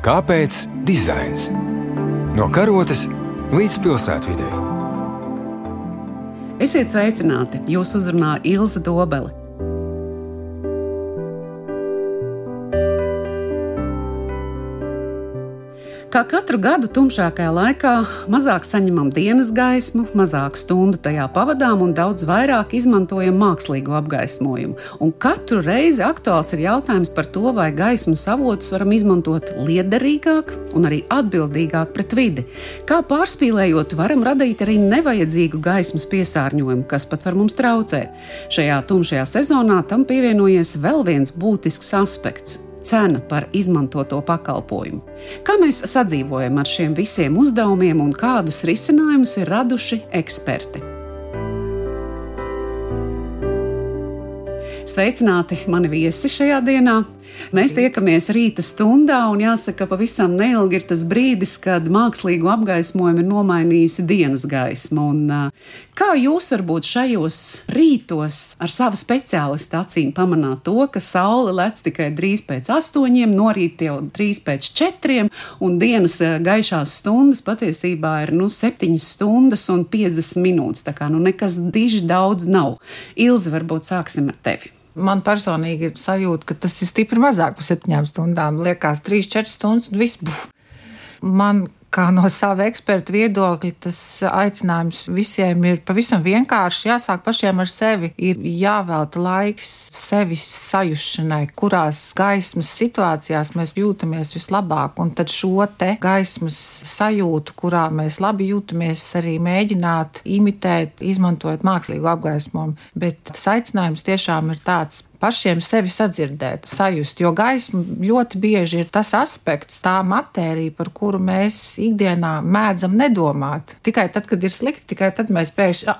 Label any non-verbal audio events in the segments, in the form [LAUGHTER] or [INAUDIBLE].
Kāpēc dizains? No karotes līdz pilsētvidē. Esiet sveicināti! Jūs uzrunā Ilza Dobele. Kā katru gadu tumšākajā laikā mazāk saņemam dienas gaismu, mazāk stundu tajā pavadām un daudz vairāk izmantojam mākslīgo apgaismojumu. Un katru reizi aktuāls ir jautājums par to, vai gaismas avotus varam izmantot liederīgāk un arī atbildīgāk pret vidi. Kā pārspīlējot, varam radīt arī nevajadzīgu gaismas piesārņojumu, kas pat var mums traucēt. Šajā tumšajā sezonā tam pievienojies vēl viens būtisks aspekts cena par izmantoto pakalpojumu. Kā mēs sadzīvojam ar šiem visiem uzdevumiem un kādus risinājumus ir raduši eksperti? Sveicināti mani viesi šajā dienā. Mēs tiekamies rīta stundā, un jāsaka, pavisam neilgi ir tas brīdis, kad mākslīgu apgaismojumu ir nomainījusi dienas gaisma. Un, kā jūs varbūt šajos rītos ar savu speciālistu acīm pamanāt to, ka saule lec tikai drīz pēc astoņiem, no rīta jau drīz pēc četriem, un dienas gaišās stundas patiesībā ir nu, septiņas stundas un 50 minūtes. Tā kā nu, nekas diži daudz nav. Ilzi, varbūt sāksim ar tevi. Man personīgi ir sajūta, ka tas ir stipri mazāk par septiņām stundām. Liekas, trīs, četras stundas un viss. Buf. Man kā no sava eksperta viedokļa, tas aicinājums visiem ir pavisam vienkārši. Jāsāk pašiem ar sevi. Ir jāvelta laiks sevis sajūšanai, kurās gaismas situācijās mēs jūtamies vislabāk. Un tad šo te gaismas sajūtu, kurā mēs labi jūtamies, arī mēģināt imitēt, izmantojot mākslīgu apgaismojumu. Bet tas aicinājums tiešām ir tāds pašiem sevi sadzirdēt, sajust. Jo gaisma ļoti bieži ir tas aspekts, tā matērija, par kuru mēs ikdienā mēdzam nedomāt. Tikai tad, kad ir slikti, tikai tad mēs pēkšņi,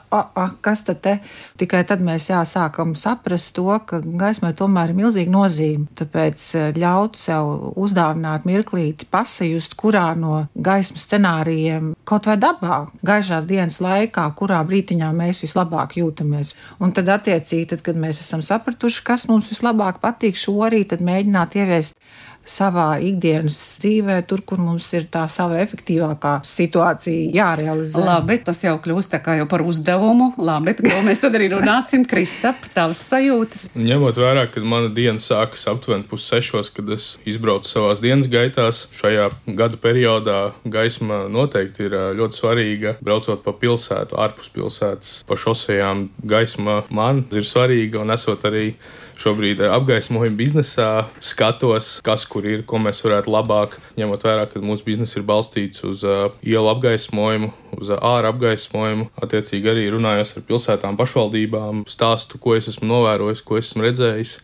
kas tad te? Tikai tad mēs jāsākam saprast to, ka gaismai tomēr ir milzīga nozīme. Tāpēc ļaut sev uzdāvināt mirklīti, pasajust, kurā no gaismas scenārijiem, kaut vai dabā, gaišās dienas laikā, kurā brītiņā mēs vislabāk jūtamies. Un tad, attiecīgi, tad, kad mēs esam sapratuši, kas mums vislabāk patīk šo arī, tad mēģināt ieviest savā ikdienas dzīvē, tur, kur mums ir tā sava efektīvākā situācija jārealizē. Labi, tas jau kļūst tā kā jau par uzdevumu. Labi, ko mēs tad arī runāsim, Kristap, tavas sajūtas. Ņemot vērā, ka mana diena sākas aptuveni pussešos, kad es izbraucu savās dienas gaitās, šajā gada periodā gaisma noteikti ir ļoti svarīga. Braucot pa pilsētu, ārpus pilsētas, pa šosejām, gaisma man ir svarīga un esot arī šobrīd eh, apgaismojuma biznesā skatos, kas kur ir, ko mēs varētu labāk, ņemot vērā, ka mūsu bizness ir balstīts uz uh, ielu apgaismojumu, uz uh, ārā apgaismojumu. Attiecīgi arī runājos ar pilsētām, pašvaldībām, stāstu, ko es esmu novērojis, ko esmu redzējis.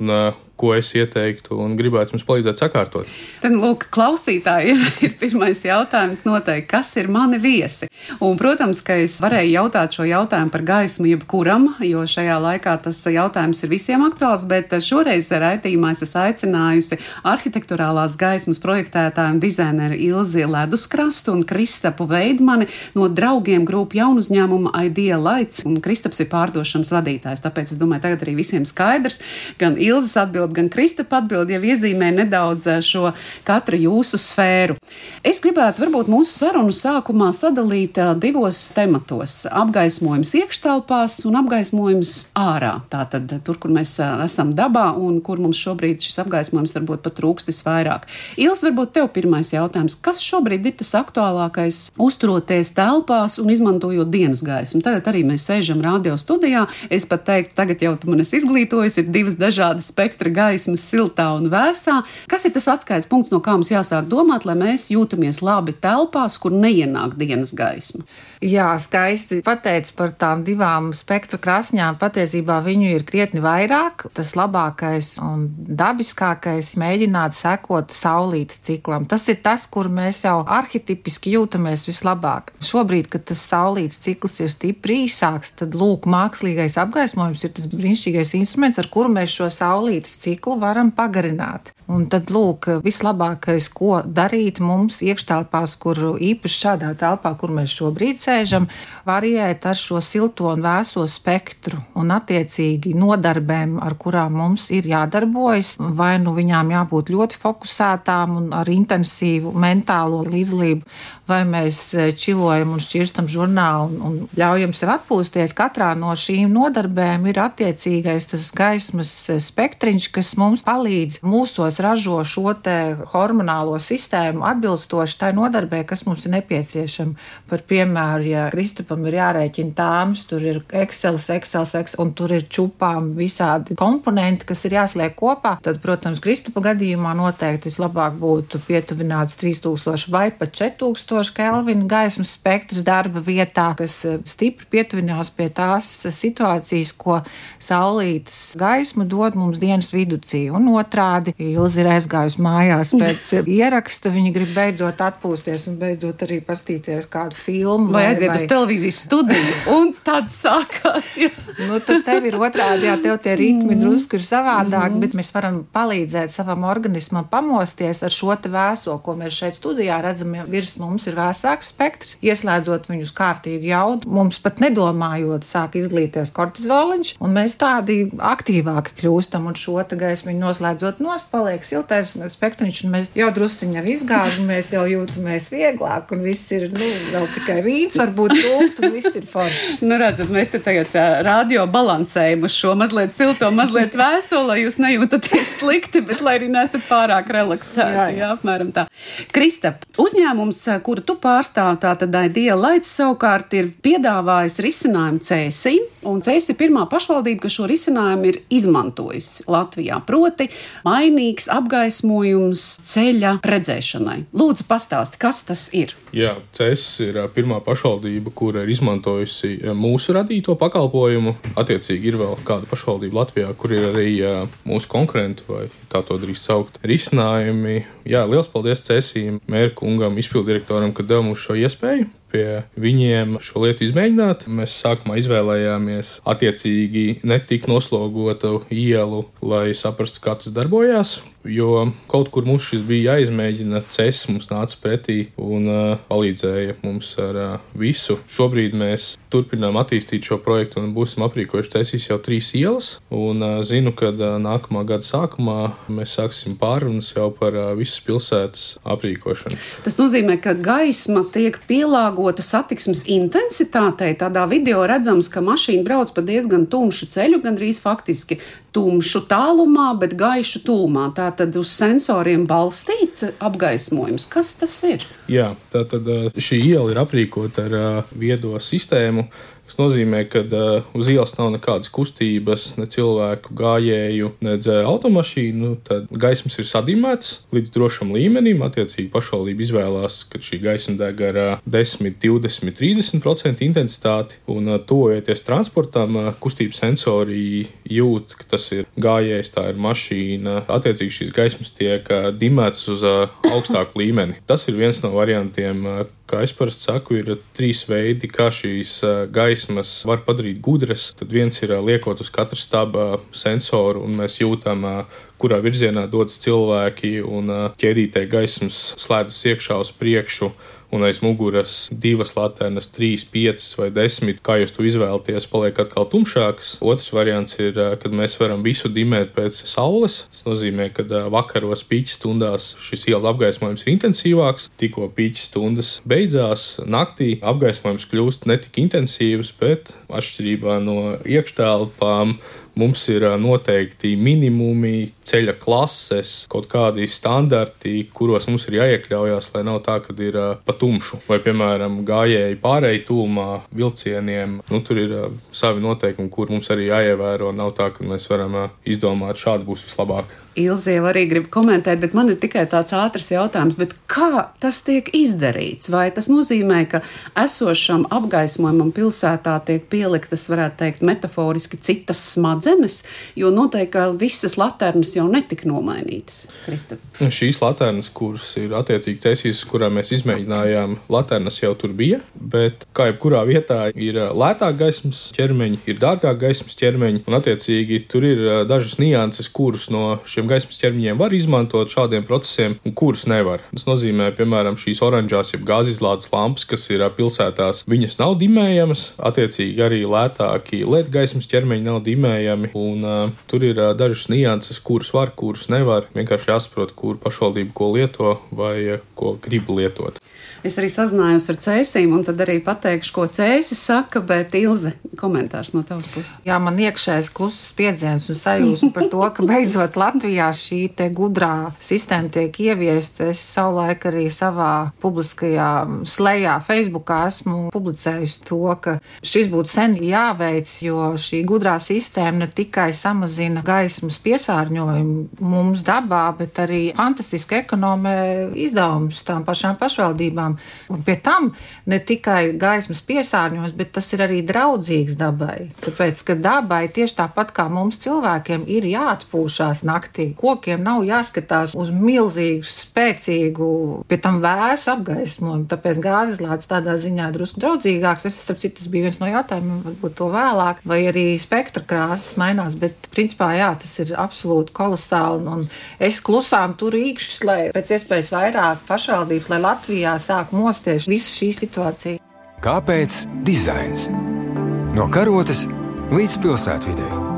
Un, uh, ko es ieteiktu un gribētu jums palīdzēt sakārtot. Tad, lūk, klausītāji, [LAUGHS] ir pirmais jautājums noteikti, kas ir mani viesi? Un, protams, ka es varēju jautāt šo jautājumu par gaismu jebkuram, jo šajā laikā tas jautājums ir visiem aktuāls, bet šoreiz raidījumā es esmu aicinājusi arhitektūrālās gaismas projektētāju un dizaineru Ilzi Leduskrastu un Kristapu Veidmani no draugiem grupu jaunu uzņēmumu Idea Lights, un Kristaps ir pārdošanas vadītājs, tāpēc es domāju, tagad arī visiem skaidrs, gan Ilzas atbild, gan Kristapa atbild jau iezīmē nedaudz eh, šo katra jūsu sfēru. Es gribētu varbūt mūsu sarunu sākumā sadalīt eh, divos tematos - apgaismojums iekštelpās un apgaismojums ārā. Tātad tur, kur mēs eh, esam dabā un kur mums šobrīd šis apgaismojums varbūt pat trūkst visvairāk. Ils, varbūt tev pirmais jautājums. Kas šobrīd ir tas aktuālākais uzturoties telpās un izmantojot dienas gaismu? Tagad arī mēs sēžam radio studijā. Es pat teiktu, tagad jau tu man esi izglītojis, ir divas dažādas spektra gaismas, siltā un vēsā. Kas ir tas atskaites punkts, no kā mums jāsāk domāt, lai mēs jūtamies labi telpās, kur neienāk dienas gaisma? Jā, skaisti pateicis par tām divām spektra krāsņām. Patiesībā viņu ir krietni vairāk. Tas labākais un dabiskākais mēģināt sekot saulītes ciklam. Tas ir tas, kur mēs jau arhitipiski jūtamies vislabāk. Šobrīd, kad tas saulītes cikls ir stipri īsāks, tad lūk, mākslīgais apgaismojums ir tas brīnišķīgais instruments, ar kuru mēs šo saulītes ciklu varam pagarināt. Un tad, lūk, vislabākais, ko darīt mums iekštelpās, kur īpaši šādā telpā, kur mēs šobrīd sēžam, variēt ar šo silto un vēso spektru un attiecīgi nodarbēm, ar kurām mums ir jādarbojas, vai nu viņām jābūt ļoti fokusētām un ar intensīvu mentālo līdzdalību, vai mēs čilojam un šķirstam žurnālu un, un ļaujam sev atpūsties. Katrā no šīm nodarbēm ir attiecīgais tas gaismas spektriņš, kas mums palīdz mūsos ražo šo hormonālo sistēmu atbilstoši tai nodarbē, kas mums ir nepieciešama. Par piemēru, ja Kristupam ir jārēķina tāms, tur ir Excel, Excel, Excel, un tur ir čupām visādi komponenti, kas ir jāsliek kopā, tad, protams, Kristupa gadījumā noteikti vislabāk būtu pietuvināts 3000 vai pat 4000 Kelvina gaismas spektrs darba vietā, kas eh, stipri pietuvinās pie tās situācijas, ko saulītas gaisma dod mums dienas viducī. Un otrādi, Ilzi ir aizgājusi mājās pēc [LAUGHS] ieraksta, viņa grib beidzot atpūsties un beidzot arī pastīties kādu filmu. Vai, vai aiziet vai... uz televīzijas studiju, [LAUGHS] un tad sākās. Ja. nu, tad tev ir otrādi, jā, tev tie ritmi mm. drusku ir savādāk, mm. bet mēs varam palīdzēt savam organismam pamosties ar šo te vēso, ko mēs šeit studijā redzam. Virs mums ir vēsāks spektrs, ieslēdzot viņus kārtīgi jaudu. Mums pat nedomājot, sāk izglīties kortizoliņš, un mēs tādi aktīvāki kļūstam, un šo te gaismu noslēdzot nost, paliek siltais spektriņš, un mēs jau drusciņā izgāžam, mēs jau jūtamies vieglāk, un viss ir, nu, vēl tikai vīns, varbūt tūkt, un viss ir forši. nu, redzat, mēs te tagad radio balansējam uz šo mazliet silto, mazliet vēso, lai jūs nejūtaties slikti, bet lai arī nesat pārāk relaksēti. Jā, jā. jā apmēram tā. Krista, uzņēmums, kuru tu pārstāv, tātad Aidija Laits savukārt ir piedāvājis risinājumu cēsī, un cēsī pirmā pašvaldība, kas šo risinājumu ir izmantojusi Latvijā, proti mainīgs apgaismojums ceļa redzēšanai. Lūdzu, pastāsti, kas tas ir? Jā, cēsis ir pirmā pašvaldība, kura ir izmantojusi mūsu radīto pakalpojumu. Attiecīgi ir vēl kāda pašvaldība Latvijā, kur ir arī mūsu konkurenti, vai tā to drīz saukt, risinājumi. Jā, liels paldies Cēsījam, mērkungam, izpildirektoram, ka deva mums šo iespēju pie viņiem šo lietu izmēģināt. Mēs sākumā izvēlējāmies attiecīgi netik noslogotu ielu, lai saprastu, kā tas darbojās. Jo kaut kur mums šis bija jāizmēģina, CES mums nāca pretī un uh, palīdzēja mums ar uh, visu. Šobrīd mēs turpinām attīstīt šo projektu un būsim aprīkojuši CESīs jau trīs ielas. Un uh, zinu, ka uh, nākamā gada sākumā mēs sāksim pārunas jau par uh, visas pilsētas aprīkošanu. Tas nozīmē, ka gaisma tiek pielāgota satiksmes intensitātei. Tādā video redzams, ka mašīna brauc pa diezgan tumšu ceļu, gandrīz faktiski tumšu tālumā, bet gaišu tūmā. Tā tad uz sensoriem balstīts apgaismojums. Kas tas ir? Jā, tā tad šī iela ir aprīkota ar viedo sistēmu, Tas nozīmē, ka uh, uz ielas nav nekādas kustības, ne cilvēku gājēju, ne automašīnu. Tad gaismas ir sadimētas līdz drošam līmenim. Attiecīgi, pašvaldība izvēlās, ka šī gaisma deg ar uh, 10, 20, 30% intensitāti. Un uh, tojoties transportam, uh, kustības sensori jūt, ka tas ir gājējs, tā ir mašīna. Attiecīgi, šīs gaismas tiek uh, dimētas uz uh, augstāku līmeni. Tas ir viens no variantiem. Uh, kā es parasti saku, ir trīs veidi, kā šīs gaismas var padarīt gudras. Tad viens ir liekot uz katra staba sensoru, un mēs jūtam, kurā virzienā dodas cilvēki, un ķēdītē gaismas slēdzas iekšā uz priekšu un aiz muguras divas laternas, trīs, piecas vai desmit, kā jūs to izvēlaties, paliek atkal tumšākas. Otrs variants ir, kad mēs varam visu dimēt pēc saules. Tas nozīmē, ka vakaros pīķis stundās šis ielas apgaismojums ir intensīvāks, tikko pīķis stundas beidzās, naktī apgaismojums kļūst netik intensīvs, bet atšķirībā no iekštelpām Mums ir noteikti minimumi, ceļa klases, kaut kādi standarti, kuros mums ir jāiekļaujas, lai nav tā, ka ir pa tumšu. Vai, piemēram, gājēji pārēji tūmā vilcieniem, nu, tur ir savi noteikumi, kur mums arī jāievēro. Nav tā, ka mēs varam izdomāt, šādi būs vislabāk. Ilzi jau arī grib komentēt, bet man ir tikai tāds ātrs jautājums, kā tas tiek izdarīts? Vai tas nozīmē, ka esošam apgaismojumam pilsētā tiek pieliktas, varētu teikt, metaforiski citas smadzenes, jo noteikti, visas laternas jau netika nomainītas? Krista. Nu, šīs laternas, kuras ir attiecīgi cēsīs, kurā mēs izmēģinājām, laternas jau tur bija, bet kā jebkurā vietā ir lētāk gaismas ķermeņi, ir dārgāk gaismas ķermeņi, un attiecīgi tur ir dažas nianses, kuras no šiem šiem gaismas ķermeņiem var izmantot šādiem procesiem un kurus nevar. Tas nozīmē, piemēram, šīs oranžās, jeb gāzizlādes lampas, kas ir pilsētās, viņas nav dimējamas, attiecīgi arī lētāki LED gaismas ķermeņi nav dimējami, un uh, tur ir uh, dažas nianses, kuras var, kuras nevar. Vienkārši jāsaprot, kur pašvaldība ko lieto vai uh, ko grib lietot. Es arī sazinājos ar cēsīm, un tad arī pateikšu, ko cēsis saka, bet Ilze, komentārs no tavas puses. Jā, man iekšējais kluss spiedziens un sajūsma par to, ka beidzot Latvijā šī te gudrā sistēma tiek ieviesta. Es savulaik arī savā publiskajā slēgā Facebookā esmu publicējusi to, ka šis būtu sen jāveic, jo šī gudrā sistēma ne tikai samazina gaismas piesārņojumu mums dabā, bet arī fantastiski ekonomē izdevumus tām pašām pašvaldībām lietām. Un pie tam ne tikai gaismas piesārņojums, bet tas ir arī draudzīgs dabai. Tāpēc, ka dabai tieši tāpat kā mums cilvēkiem ir jāatpūšās naktī. Kokiem nav jāskatās uz milzīgu, spēcīgu, pie tam vēsu apgaismojumu. Tāpēc gāzes lādes tādā ziņā drusku draudzīgāks. Es, starp citu, tas bija viens no jautājumiem, varbūt to vēlāk, vai arī spektra krāsas mainās, bet principā jā, tas ir absolūti kolosāli. Un es klusām tur īkšķis, lai pēc iespējas vairāk pašvaldības, lai Latvijā sāk sāk mosties visa šī situācija. Kāpēc dizains? No karotes līdz pilsētvidē.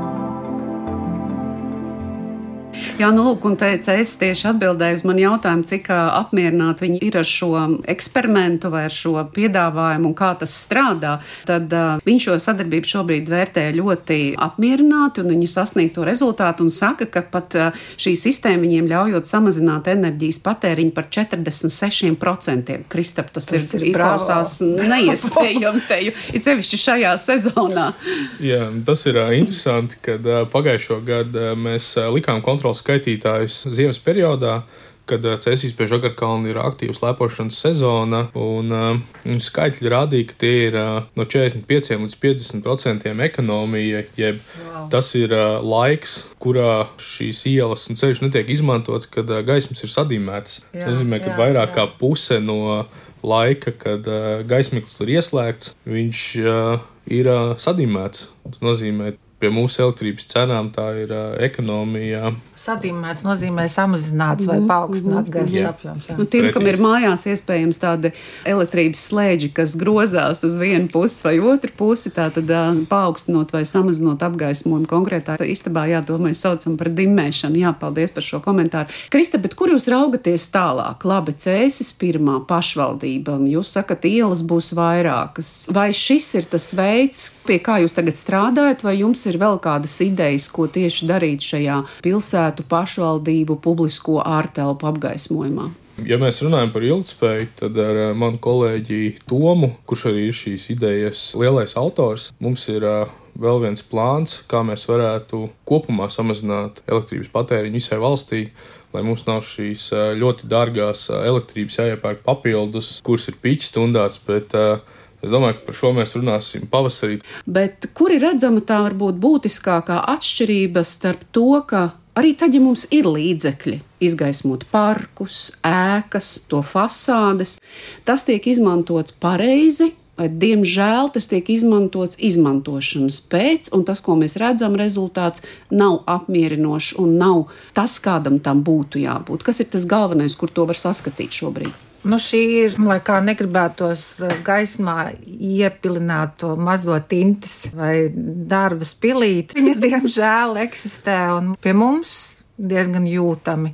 Jā, nu, lūk, un teica, es tieši atbildēju uz manu jautājumu, cik apmierināti viņi ir ar šo eksperimentu vai ar šo piedāvājumu un kā tas strādā. Tad uh, viņš šo sadarbību šobrīd vērtē ļoti apmierināti un viņi sasniegt to rezultātu un saka, ka pat uh, šī sistēma viņiem ļaujot samazināt enerģijas patēriņu par 46%. Kristap, tas, tas ir, ir izklausās neiespējami teju, [LAUGHS] it sevišķi šajā sezonā. Jā, tas ir uh, interesanti, kad uh, pagājušo gadu uh, mēs uh, likām kontrols skaitītājus ziemas periodā, kad eh, Cēsīs pie Žagarkalna ir aktīva slēpošanas sezona, un uh, skaitļi rādīja, ka tie ir uh, no 45 līdz 50% ekonomija, jeb wow. tas ir uh, laiks, kurā šīs ielas un ceļš netiek izmantots, kad uh, gaismas ir sadīmētas. Tas nozīmē, ka jā, vairāk jā. kā puse no laika, kad uh, gaismīgs ir ieslēgts, viņš uh, ir uh, sadīmēts. Tas nozīmē, pie mūsu elektrības cenām tā ir uh, ekonomija Sadīmēts nozīmē samazināts vai mhm, paaugstināts mm -hmm. gaismas apjoms. Nu, tiem, kam ir mājās iespējams tādi elektrības slēdži, kas grozās uz vienu pusi vai otru pusi, tā tad paaugstinot vai samazinot apgaismojumu konkrētā istabā, jā, to mēs saucam par dimmēšanu. Jā, paldies par šo komentāru. Krista, bet kur jūs raugaties tālāk? Labi, cēsis pirmā pašvaldība, jūs sakat, ielas būs vairākas. Vai šis ir tas veids, pie kā jūs tagad strādājat, vai jums ir vēl kādas idejas, ko tieši darīt šajā pilsētu pašvaldību publisko ārtelpu apgaismojumā? Ja mēs runājam par ilgspēju, tad ar eh, manu kolēģi Tomu, kurš arī ir šīs idejas lielais autors, mums ir uh, vēl viens plāns, kā mēs varētu kopumā samazināt elektrības patēriņu visai valstī, lai mums nav šīs uh, ļoti dārgās elektrības jāiepērk papildus, kuras ir pīķis stundās, bet uh, Es domāju, ka par šo mēs runāsim pavasarī. Bet kur ir redzama tā varbūt būtiskākā atšķirība starp to, ka Arī tad, ja mums ir līdzekļi izgaismot parkus, ēkas, to fasādes, tas tiek izmantots pareizi, vai diemžēl tas tiek izmantots izmantošanas pēc, un tas, ko mēs redzam, rezultāts nav apmierinošs un nav tas, kādam tam būtu jābūt. Kas ir tas galvenais, kur to var saskatīt šobrīd? Nu, šī ir, lai kā negribētos gaismā iepilināt to mazo tintis vai darbas pilīti. Viņa diemžēl eksistē un pie mums diezgan jūtami.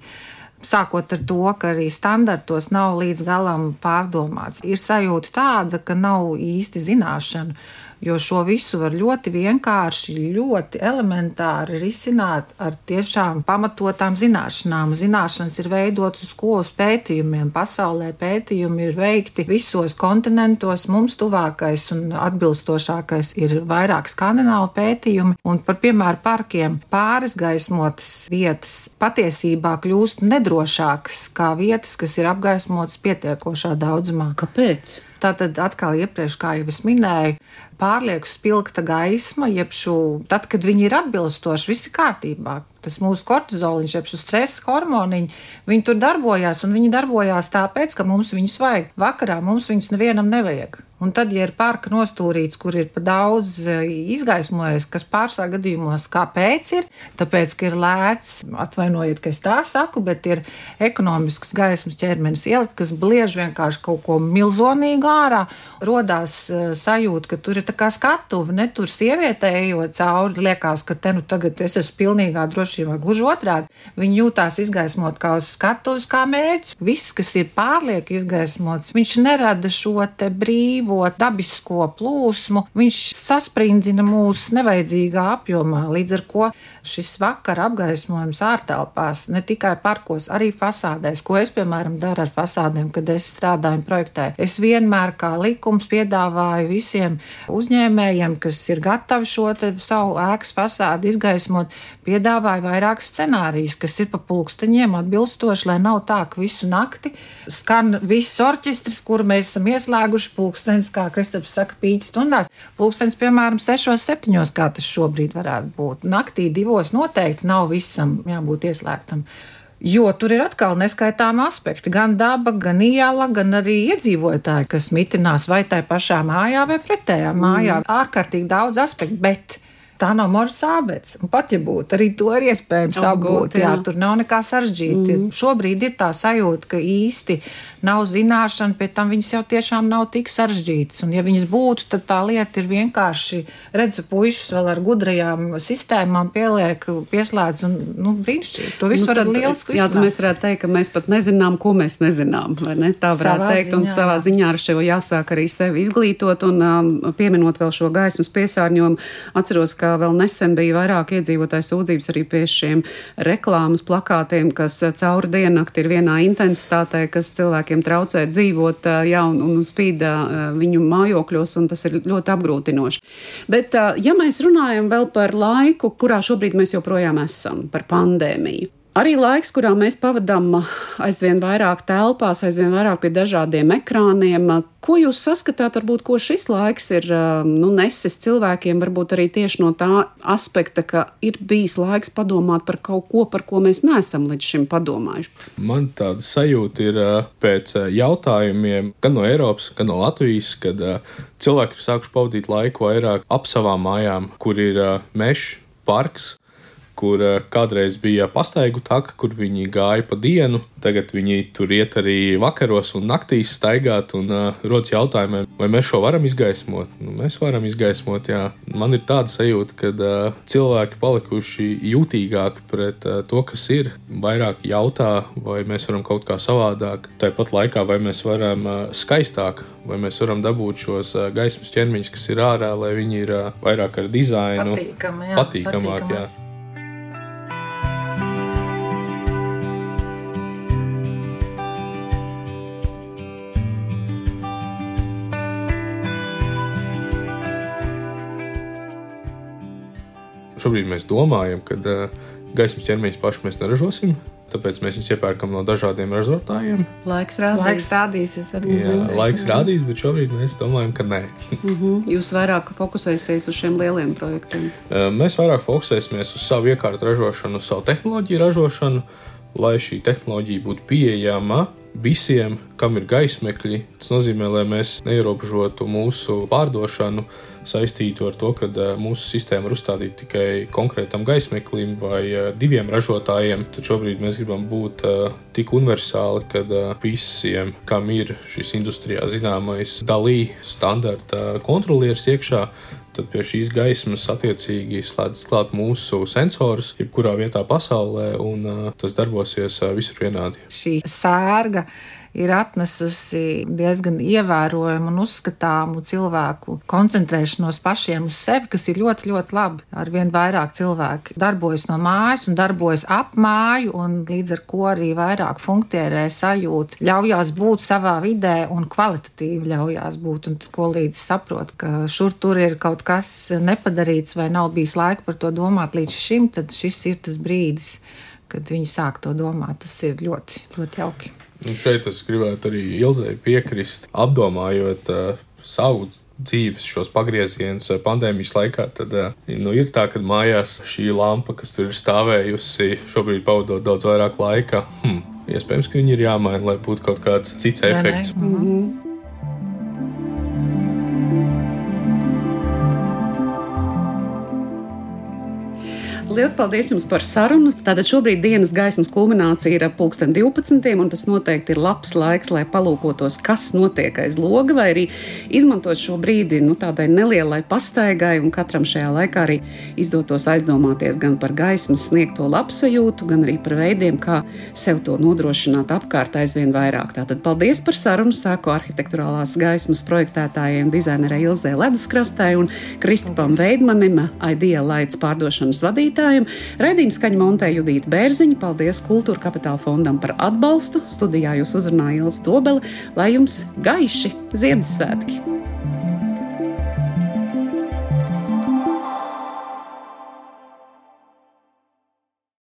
Sākot ar to, ka arī standartos nav līdz galam pārdomāts. Ir sajūta tāda, ka nav īsti zināšana jo šo visu var ļoti vienkārši, ļoti elementāri risināt ar tiešām pamatotām zināšanām. Zināšanas ir veidotas uz skolas pētījumiem. Pasaulē pētījumi ir veikti visos kontinentos. Mums tuvākais un atbilstošākais ir vairāk skandināvu pētījumi, un par piemēru parkiem pāris gaismotas vietas patiesībā kļūst nedrošākas kā vietas, kas ir apgaismotas pietiekošā daudzumā. Kāpēc? Tātad atkal iepriekš, kā jau es minēju, pārlieku spilgta gaisma, jeb šo, tad, kad viņi ir atbilstoši, viss ir kārtībā. Tas mūsu kortizoliņš, jeb stresa hormoniņi, viņi tur darbojās, un viņi darbojās tāpēc, ka mums viņus vajag. Vakarā mums viņus nevienam nevajag. Un tad, ja ir parka nostūrīts, kur ir pa daudz eh, izgaismojies, kas pārsvarā gadījumos kāpēc ir, tāpēc, ka ir lēts, atvainojiet, ka es tā saku, bet ir ekonomisks gaismas ķermenis ielas, kas bliež vienkārši kaut ko milzonīgu ārā, rodās uh, sajūta, ka tur ir tā kā skatuve, ne tur sieviete ejot cauri, liekas, ka te nu tagad es esmu pilnīgā drošībā, gluži otrādi. Viņi jūtās izgaismot kā uz skatuves, kā mērķis. Viss, kas ir pārlieku izgaismots, viņš nerada šo te brīvo dabisko plūsmu, viņš sasprindzina mūs nevajadzīgā apjomā, līdz ar ko šis vakara apgaismojums ārtelpās, ne tikai parkos, arī fasādēs, ko es, piemēram, daru ar fasādēm, kad es strādāju projektē. Es vienmēr kā likums piedāvāju visiem uzņēmējiem, kas ir gatavi šo savu ēkas fasādi izgaismot, piedāvāju vairākus scenārijus, kas ir pa pulksteņiem atbilstoši, lai nav tā, ka visu nakti skan viss orķestris, kur mēs esam ieslēguši pulkstenis, kā Kristaps saka, pīķis stundās. Pulkstenis, piemēram, 6, 7, kā tas šobrīd varētu būt. Naktī divos noteikti nav visam jābūt ieslēgtam. Jo tur ir atkal neskaitāmi aspekti. Gan daba, gan iela, gan arī iedzīvotāji, kas mitinās vai tai pašā mājā, vai pretējā mājā. Mm. Ārkārtīgi daudz aspektu, bet tā nav Morsa abets. Un pat ja būtu, arī to ir iespējams apgūt. Jā. jā, tur nav nekā sarežģīta. Mm. Šobrīd ir tā sajūta, ka īsti nav zināšana, pēc tam viņas jau tiešām nav tik sarežģītas. Un ja viņas būtu, tad tā lieta ir vienkārši redz puišus vēl ar gudrajām sistēmām pieliek, pieslēdz un, nu, brīnišķīgi. To visu nu, var lieliski Jā, tad mēs varētu teikt, ka mēs pat nezinām, ko mēs nezinām, ne? Tā varētu savā teikt, ziņā, un savā ziņā ar šo jāsāk arī sevi izglītot un um, pieminot vēl šo gaismas piesārņojumu. Atceros, ka vēl nesen bija vairāk iedzīvotāju sūdzības arī pie šiem reklāmas plakātiem, kas cauri diennakti ir vienā intensitātē, kas cilvēkiem traucē dzīvot jā, un, un spīd viņu mājokļos, un tas ir ļoti apgrūtinoši. Bet, ja mēs runājam vēl par laiku, kurā šobrīd mēs joprojām esam, par pandēmiju. Arī laiks, kurā mēs pavadām aizvien vairāk telpās, aizvien vairāk pie dažādiem ekrāniem. Ko jūs saskatāt, varbūt, ko šis laiks ir nu, nesis cilvēkiem, varbūt arī tieši no tā aspekta, ka ir bijis laiks padomāt par kaut ko, par ko mēs neesam līdz šim padomājuši? Man tāda sajūta ir pēc jautājumiem gan no Eiropas, gan no Latvijas, kad cilvēki ir sākuši pavadīt laiku vairāk ap savām mājām, kur ir mežs, parks kur eh, kādreiz bija pastaigu taka, kur viņi gāja pa dienu. Tagad viņi tur iet arī vakaros un naktīs staigāt. Un uh, rodas jautājumi, vai mēs šo varam izgaismot? Nu, mēs varam izgaismot, jā. Man ir tāda sajūta, ka uh, cilvēki palikuši jutīgāki pret uh, to, kas ir. Vairāk jautā, vai mēs varam kaut kā savādāk. Tāpat laikā, vai mēs varam uh, skaistāk, vai mēs varam dabūt šos uh, gaismas ķermeņus, kas ir ārā, lai viņi ir uh, vairāk ar dizainu patīkamāk. patīkamāk. Jā. Šobrīd mēs domājam, ka uh, gaismas ķermeņus paši mēs neražosim. Tāpēc mēs viņus iepērkam no dažādiem ražotājiem. Laiks rādīs. Laiks rādīs, Jā, laiks rādīs, bet šobrīd mēs domājam, ka nē. mm -hmm. Jūs vairāk fokusēsieties uz šiem lieliem projektiem? [LAUGHS] Mēs vairāk fokusēsimies uz savu iekārtu ražošanu, uz savu tehnoloģiju ražošanu, lai šī tehnoloģija būtu pieejama visiem, kam ir gaismekļi. Tas nozīmē, lai mēs neierobežotu mūsu pārdošanu saistītu ar to, ka mūsu sistēma var uzstādīt tikai konkrētam gaismeklim vai diviem ražotājiem. Tad šobrīd mēs gribam būt tik universāli, ka visiem, kam ir šis industrijā zināmais dalī standarta kontrolieris iekšā, tad pie šīs gaismas attiecīgi slēdz klāt mūsu sensors, jebkurā vietā pasaulē, un tas darbosies visur vienādi. Šī sērga ir atnesusi diezgan ievērojumu un uzskatāmu cilvēku koncentrēšanos pašiem uz sevi, kas ir ļoti, ļoti labi. Arvien vairāk cilvēki darbojas no mājas un darbojas ap māju, un līdz ar to arī vairāk funkcionē sajūta, ļaujās būt savā vidē un kvalitatīvi ļaujās būt. Un ko līdz saprot, ka šur tur ir kaut kas nepadarīts vai nav bijis laika par to domāt līdz šim, tad šis ir tas brīdis, kad viņi sāk to domāt. Tas ir ļoti, ļoti jauki. Un šeit es gribētu arī Ilzai piekrist, apdomājot uh, savu dzīves šos pagriezienus pandēmijas laikā, tad nu, ir tā, ka mājās šī lampa, kas tur ir stāvējusi, šobrīd pavadot daudz vairāk laika, hmm, iespējams, ka viņi ir jāmaina, lai būtu kaut kāds cits efekts. Mm -hmm. Lielas paldies jums par sarunu. Tātad šobrīd dienas gaismas kulminācija ir pulksten 12. un tas noteikti ir labs laiks, lai palūkotos, kas notiek aiz loga, vai arī izmantot šo brīdi nu, tādai nelielai pastaigai un katram šajā laikā arī izdotos aizdomāties gan par gaismas sniegto labsajūtu, gan arī par veidiem, kā sev to nodrošināt apkārt aizvien vairāk. Tātad paldies par sarunu, sāku arhitektūrālās gaismas projektētājiem, dizainerei Ilzē Leduskrastai un Kristipam Veidmanim, Idea Lights pārdošanas vadītājiem klausītājiem. Radījuma skaņa montē Judīta Bērziņa. Paldies Kultūra Kapitāla fondam par atbalstu. Studijā jūs uzrunāja Ilsa Dobele, lai jums gaiši Ziemassvētki!